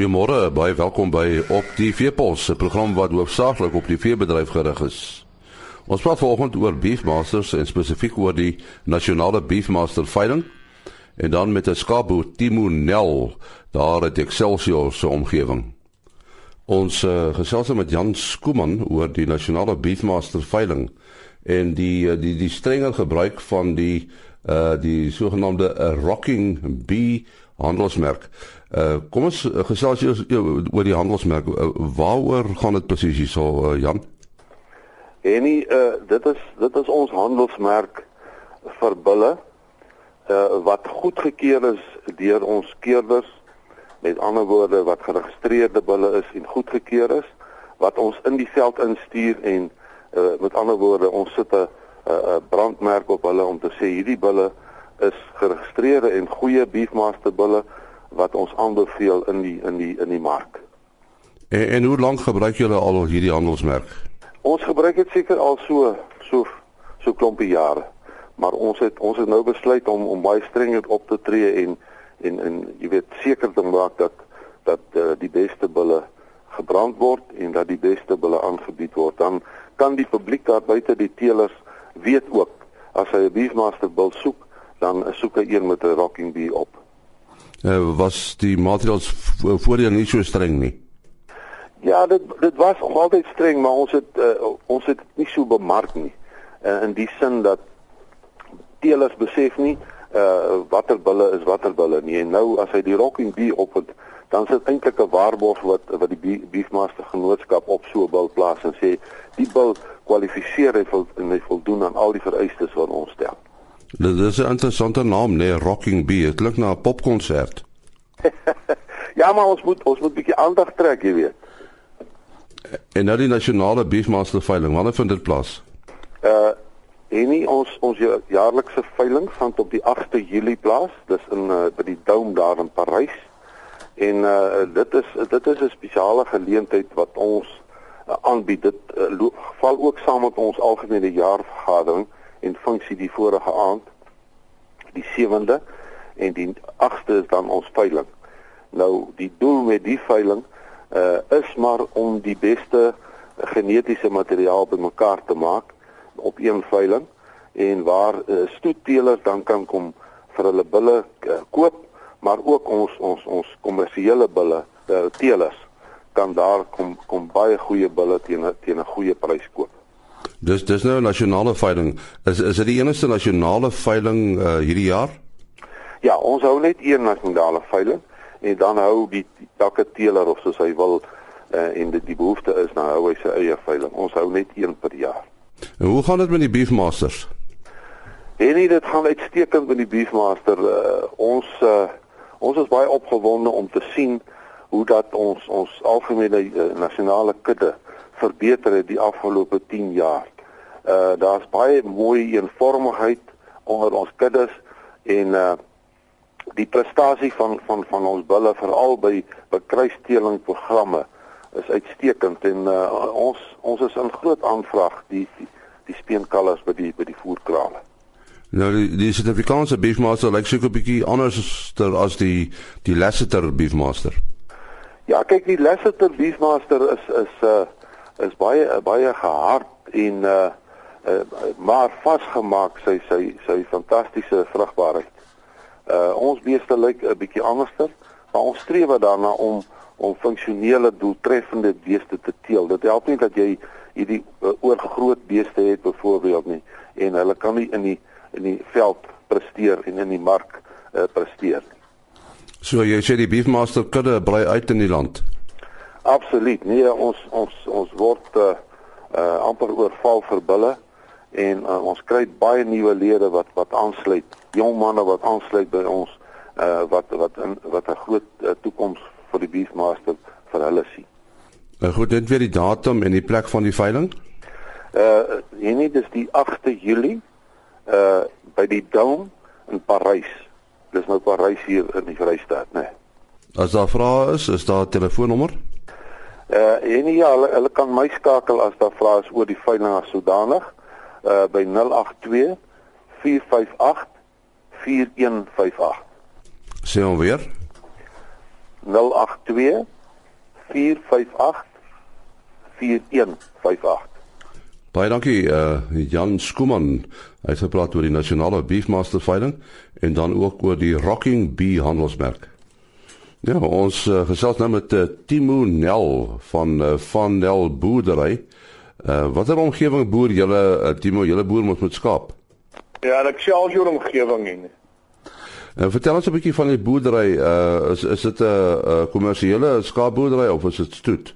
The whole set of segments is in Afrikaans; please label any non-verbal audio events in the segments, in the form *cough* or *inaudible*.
Goeiemôre, baie welkom by Op die Veepos, 'n program wat hoofsaaklik op die veebedryf gerig is. Ons praat vanoggend oor Beefmasters en spesifiek oor die nasionale Beefmaster veiling en dan met 'n skaapboer Timo Nel daar in Excelsior se omgewing. Ons uh, gesels met Jan Skooman oor die nasionale Beefmaster veiling en die uh, die die strenger gebruik van die uh die sogenaamde uh, rocking bee handelsmerk. Uh kom ons uh, gesels eers oor die handelsmerk. Uh, waaroor gaan dit presies hier so uh, Jan? En nie uh dit is dit is ons handelsmerk vir bulle uh wat goedgekeur is deur ons keerders met ander woorde wat geregistreerde bulle is en goedgekeur is wat ons in die veld instuur en uh met ander woorde ons sit 'n 'n brandmerk op hulle om te sê hierdie bulle is geregistreerde en goeie beefmaster bulle wat ons aanbeveel in die in die in die mark. En, en hoe lank gebruik julle al hierdie handelsmerk? Ons gebruik dit seker al so so so klompie jare. Maar ons het ons het nou besluit om om baie strenger op te tree en en en jy weet seker te maak dat dat uh, die beste bulle gebrand word en dat die beste bulle aangebied word. Dan kan die publiek daar buite die teelers weet ook as hy 'n beefmaster bil soek, dan soek hy een met 'n rocking bee op. Uh, was die maatreëls voorheen nie so streng nie? Ja, dit dit was nog altyd streng, maar ons het uh, ons het nie so bemark nie. Uh, in die sin dat teelers besef nie uh watter bulle is watter bulle nie. En nou as hy die rocking bee op het, dan is dit eintlik 'n waarborg wat wat die beefmaster genootskap op so 'n bil plaas en sê die bil kwalifiseer hy vol en hy voldoen aan al die vereistes wat ons stel. Dit is 'n interessante naam, nee, Rocking Bee. Dit klink na 'n popkonsert. *laughs* ja, maar ons moet ons moet bietjie aandag trek, jy weet. En nou die nasionale beefmaster veiling, wanneer vind dit plaas? Uh en nie ons ons jaarlikse veiling vind op die 8de Julie plaas. Dis in uh, by die Dome daar in Parys. En uh dit is dit is 'n spesiale geleentheid wat ons uh, aanbied. Dit uh, val ook saam met ons algemene jaarvergadering en funksie die vorige aand die 7de en die 8de is dan ons veiling. Nou die doel met die veiling uh is maar om die beste genetiese materiaal bymekaar te maak op een veiling en waar uh, stoetteelers dan kan kom vir hulle bulle uh, koop maar ook ons ons ons kommersiële bulle uh, teelers kan daar kom kom baie goeie bulle teen teen 'n goeie prys koop. Dis dis nou 'n nasionale veiling. Is is dit die enigste nasionale veiling uh, hierdie jaar? Ja, ons hou net een nasionale veiling en dan hou die elke teeler of soos hy wil uh, en dit die behoefte is nou hou hy sy eie veiling. Ons hou net een per jaar. En hoe gaan dit met die beefmasters? En nie dit gaan uitstekend met die beefmaster. Uh, ons uh, ons is baie opgewonde om te sien hoe dat ons ons algemene uh, nasionale kudde verbeter het die afgelope 10 jaar. Uh daar's baie mooi eenvormigheid onder ons kuddes en uh die prestasie van van van ons bulle veral by bekruisteling programme is uitstekend en uh, ons ons is in groot aanvraag die die, die speenkalvers by die by die voerkrale. Nou die, die Suid-Afrikaanse beefmaster lyk seker 'n bietjie anders as die die Lasseter beefmaster. Ja, kyk die Lasseter beefmaster is is uh is baie baie gehard en uh, uh maar vasgemaak sy sy sy fantastiese vrugbaarheid. Uh ons beeste lyk 'n bietjie anderster, maar ons streef daarna om om funksionele doeltreffende beeste te teel. Dit help nie dat jy hierdie uh, oorgroot beeste het byvoorbeeld nie en hulle kan nie in die in die veld presteer en in die mark uh, presteer nie. So jy sê die beefmaster kudde brei uit in die land. Absoluut. Nee, ons ons ons word uh, uh amper oorval vir bulle en uh, ons kry baie nuwe lede wat wat aansluit. Jong manne wat aansluit by ons uh wat wat in wat 'n groot uh, toekoms vir die beefmaster vir hulle sien. Nou goed, dit weer die datum en die plek van die veiling? Uh hier dis die 8de Julie uh by die Dome in Parys. Dis nou Parys hier in die Vrystaat, né? Nee. As daar vrae is, is daar 'n telefoonnommer? Uh en ja, hulle, hulle kan my skakel as daar vrae is oor die veiling as sodanig uh by 082 458 4158. Sien ons weer. 082 458 4158 Baie dankie uh Jan Skuman. Hy het gepraat oor die nasionale beefmaster veiling en dan ook oor die Rocking Bee handelsmerk. Ja, ons uh, gesels nou met uh, Timo Nel van uh, Van Nel boerdery. Uh watter omgewing boer julle uh, Timo, julle boer mos met skaap? Ja, ek self hier omgewing en uh, vertel ons 'n bietjie van die boerdery. Uh is is dit 'n uh, uh, kommersiële skaapboerdery of is dit stoet?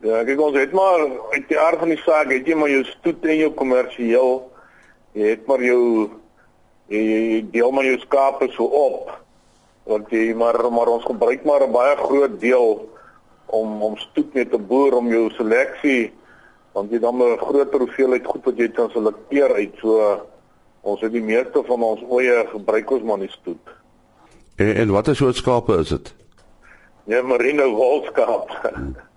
Ja, kyk ons het maar uit die aard van die saak, het jy maar jou stoet en jou kommersieel. Jy het maar jou jy, jy deel maar jou skape so op. Want jy maar maar ons gebruik maar 'n baie groot deel om om stoet net te boer om jou seleksie want jy dan 'n groter hoeveelheid goed wat jy kan selekteer uit so ons het die meeste van ons oeye gebruik ons maar nie stoet. En, en watter soort skape is dit? Ja, merino wolskaap. Hmm. *laughs*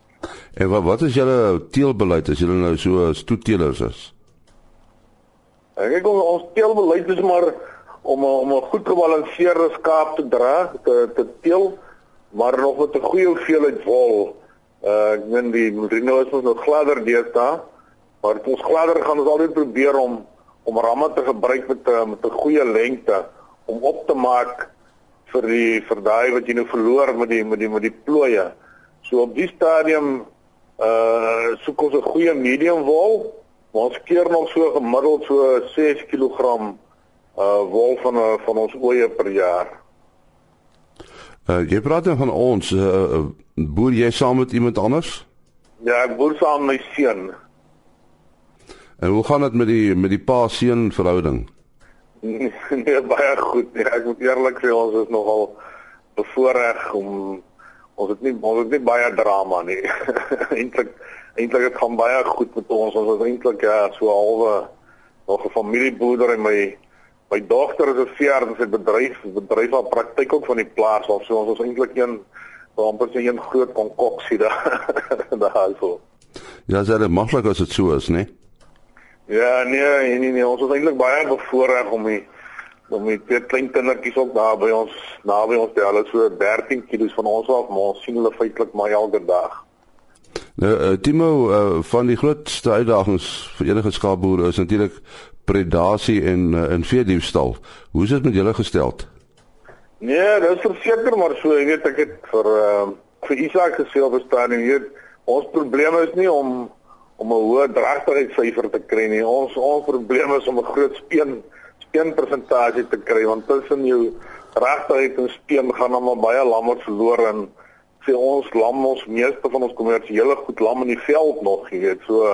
En wat wat is julle teelbeleid as julle nou so stoetteelers is? Ek ons, ons teelbeleid is maar om om 'n goed gebalanseerde skaap te dra, te te teel, maar nog met 'n goeie hoeveelheid wol. Uh ek meen die merino is nog gladder deesdae, maar ons gladder gaan ons altyd probeer om om ramme te gebruik met met 'n goeie lengte om op te maak vir die vir daai wat jy nou verloor met die met die met die plooie. So op die stadium uh soek ons 'n goeie medium wol. Ons keer nog so gemiddeld so 6 kg uh wol van uh, van ons oeye per jaar. Uh jy praat dan van ons uh, boer jy saam met iemand anders? Ja, ek boer saam met my seun. En hoe gaan dit met die met die pa seun verhouding? *laughs* nee, baie goed. Ja, ek moet eerlik sê ons is nogal bevoorreg om ons het nie ons het nie baie drama nie. *laughs* eintlik eintlik het gaan baie goed met ons. Ons was eintlik ja, so halwe nog 'n familieboerder en my my dogter is 'n vier en sy bedryf bedryf haar praktyk ook van die plaas af. So ons was eintlik een amper so een groot konkoksie daar *laughs* daar so. Ja, dit is maklik as dit so is, né? Ja, nee, nee, nee, ons was eintlik baie bevoorreg om die om met twee klein kindertjies ook daar by ons naby ons te hulle so 13 kg van ons af maar ons sien hulle feitelik maar elke dag. Nou uh, Timo uh, van die grootste uitdagings vir enige skaapboer is natuurlik predasie en uh, en veediefstal. Hoe is dit met julle gestel? Nee, dit is verseker maar so, jy weet ek het vir uh, vir Isak gesê op staan en hier ons probleem is nie om om 'n hoë dragtigheidssyfer te kry nie. Ons ons probleem is om 'n groot speen een persentasie te kry want tussen jou regtigheid en speen gaan dan maar baie lammers verloor en sê ons lam ons meeste van ons kommersiële goed lam in die veld nog jy weet so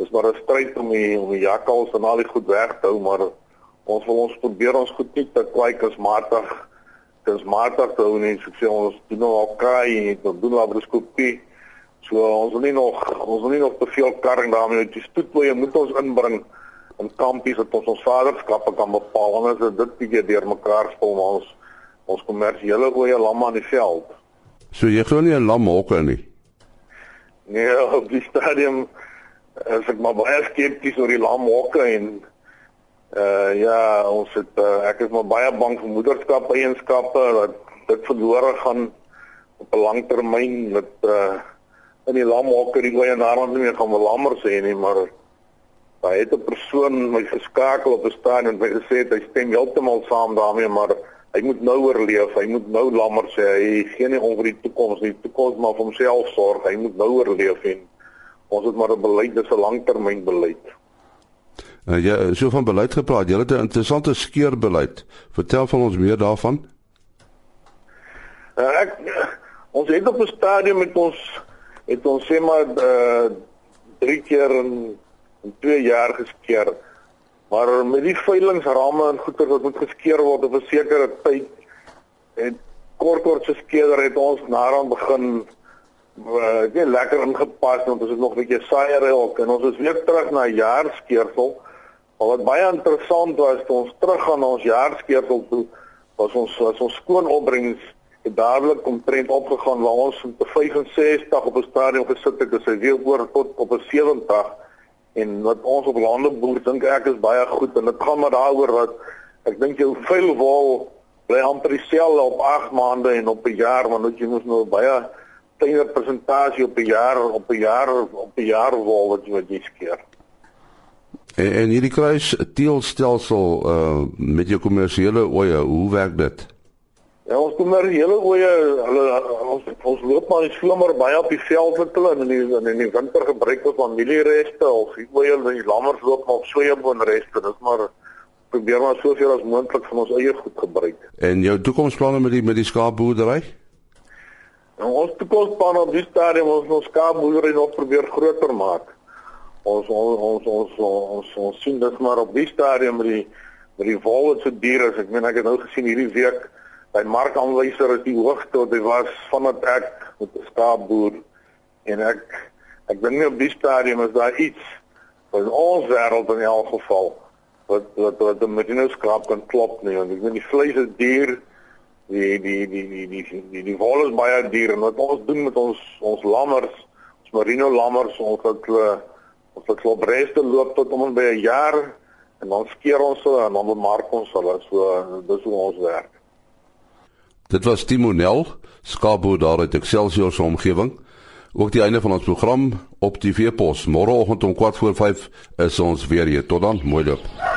dis maar 'n stryd om die om die jakkals en al die goed weg te hou maar ons wil ons probeer ons goed nie te kwyk as matig. Dis matig te hou nie. So sê ons doen nou al kraai en ons doen laparoskopie so ons wil nie nog ons wil nie nog te veel karring daarmee uit die stoetboeie moet ons inbring in kampies wat ons ons vaderskappe kan bepaal. Anders is dit bietjie deurmekaar spul maar ons ons kommersiële goeie lamme aan die veld. So jy glo nie 'n lam hokke nie. Nee, *laughs* op die stadium is ek maar baie skepties oor die lam hokke en uh ja, ons het uh, ek is maar baie bang vir moederskap eienskappe dat dit verlore gaan op 'n lang termyn met uh in die lam hokke die goeie naam nie meer gaan wel lammer sê nie, maar Daar het 'n persoon my geskakel op 'n staan en my gesê hy stem heeltemal saam daarmee, maar hy moet nou oorleef. Hy moet nou lammer sê hy gee nie om vir die toekoms nie. Die toekoms maar vir homself sorg. Hy moet nou oorleef en ons het maar 'n beleid, dis 'n langtermynbeleid. Uh, ja, so van beleid gepraat. Jy het 'n interessante skeurbeleid. Vertel van ons meer daarvan. Uh, ek ons het op 'n stadium met ons het ons sê maar uh, drie keer in in 2 jaar geskeer. Maar met die veilingsramme en goeder wat moet geskeer word op 'n sekere tyd en kort kort se skeder het ons naderhand begin uh, net lekker ingepas want ons het nog 'n bietjie saaiery ook en ons is weer terug na 'n jaar skeersel. Maar wat baie interessant was, toe ons terug gaan na ons jaar skeersel toe, was ons was ons skoon opbrengs het dadelik omtrent opgegaan waar ons op 65 op 'n stadium gesit het, dis weer oor tot op 'n 70 en wat ons op lande boer dink ek is baie goed en dit gaan maar daaroor dat ek dink jou vuil wol bly amper dieselfde op 8 maande en op 'n jaar want jy moet nou baie kleiner persentasie op 'n jaar op 'n jaar op 'n jaar wol wat jy wat jy skeer. En, en hierdie kruis teelstelsel uh met jou kommersiële oeye, hoe werk dit? Ja, ons kommersiële oeye, hulle ons ons loop maar die somer baie op die veld met hulle en in die, in die winter gebruik ons familiereste of die oeye en die lammers loop maar op sojaboonreste. Dit is maar probeer maar soveel as moontlik van ons eie goed gebruik. En jou toekomsplanne met die met die skaapboerdery? Nou, ons toekomsplanne op die stadium ons ons skaapboerdery nog probeer groter maak. Ons ons ons ons ons, ons sien dit maar op die stadium met die met die wolse diere. Ek meen ek het nou gesien hierdie week by markaanwyser is die hoogte wat dit was vandat ek met 'n skaapboer en ek ek dink nie op die stadium is daar iets in ons wêreld in elk geval wat wat wat met die skaap kan klop nie want ek weet die vleis is duur die die die die die die, die, wol is baie duur en wat ons doen met ons ons lammers ons merino lammers ons het ons het klop reste loop tot om by 'n jaar en dan skeer ons hulle en dan bemark ons hulle so dis hoe ons werk Dit was Timonel, skaapboer daar uit Excelsior se omgewing. Ook die einde van ons program op die Veepos. Môreoggend om 4:45 is ons weer hier. Tot dan, mooi loop.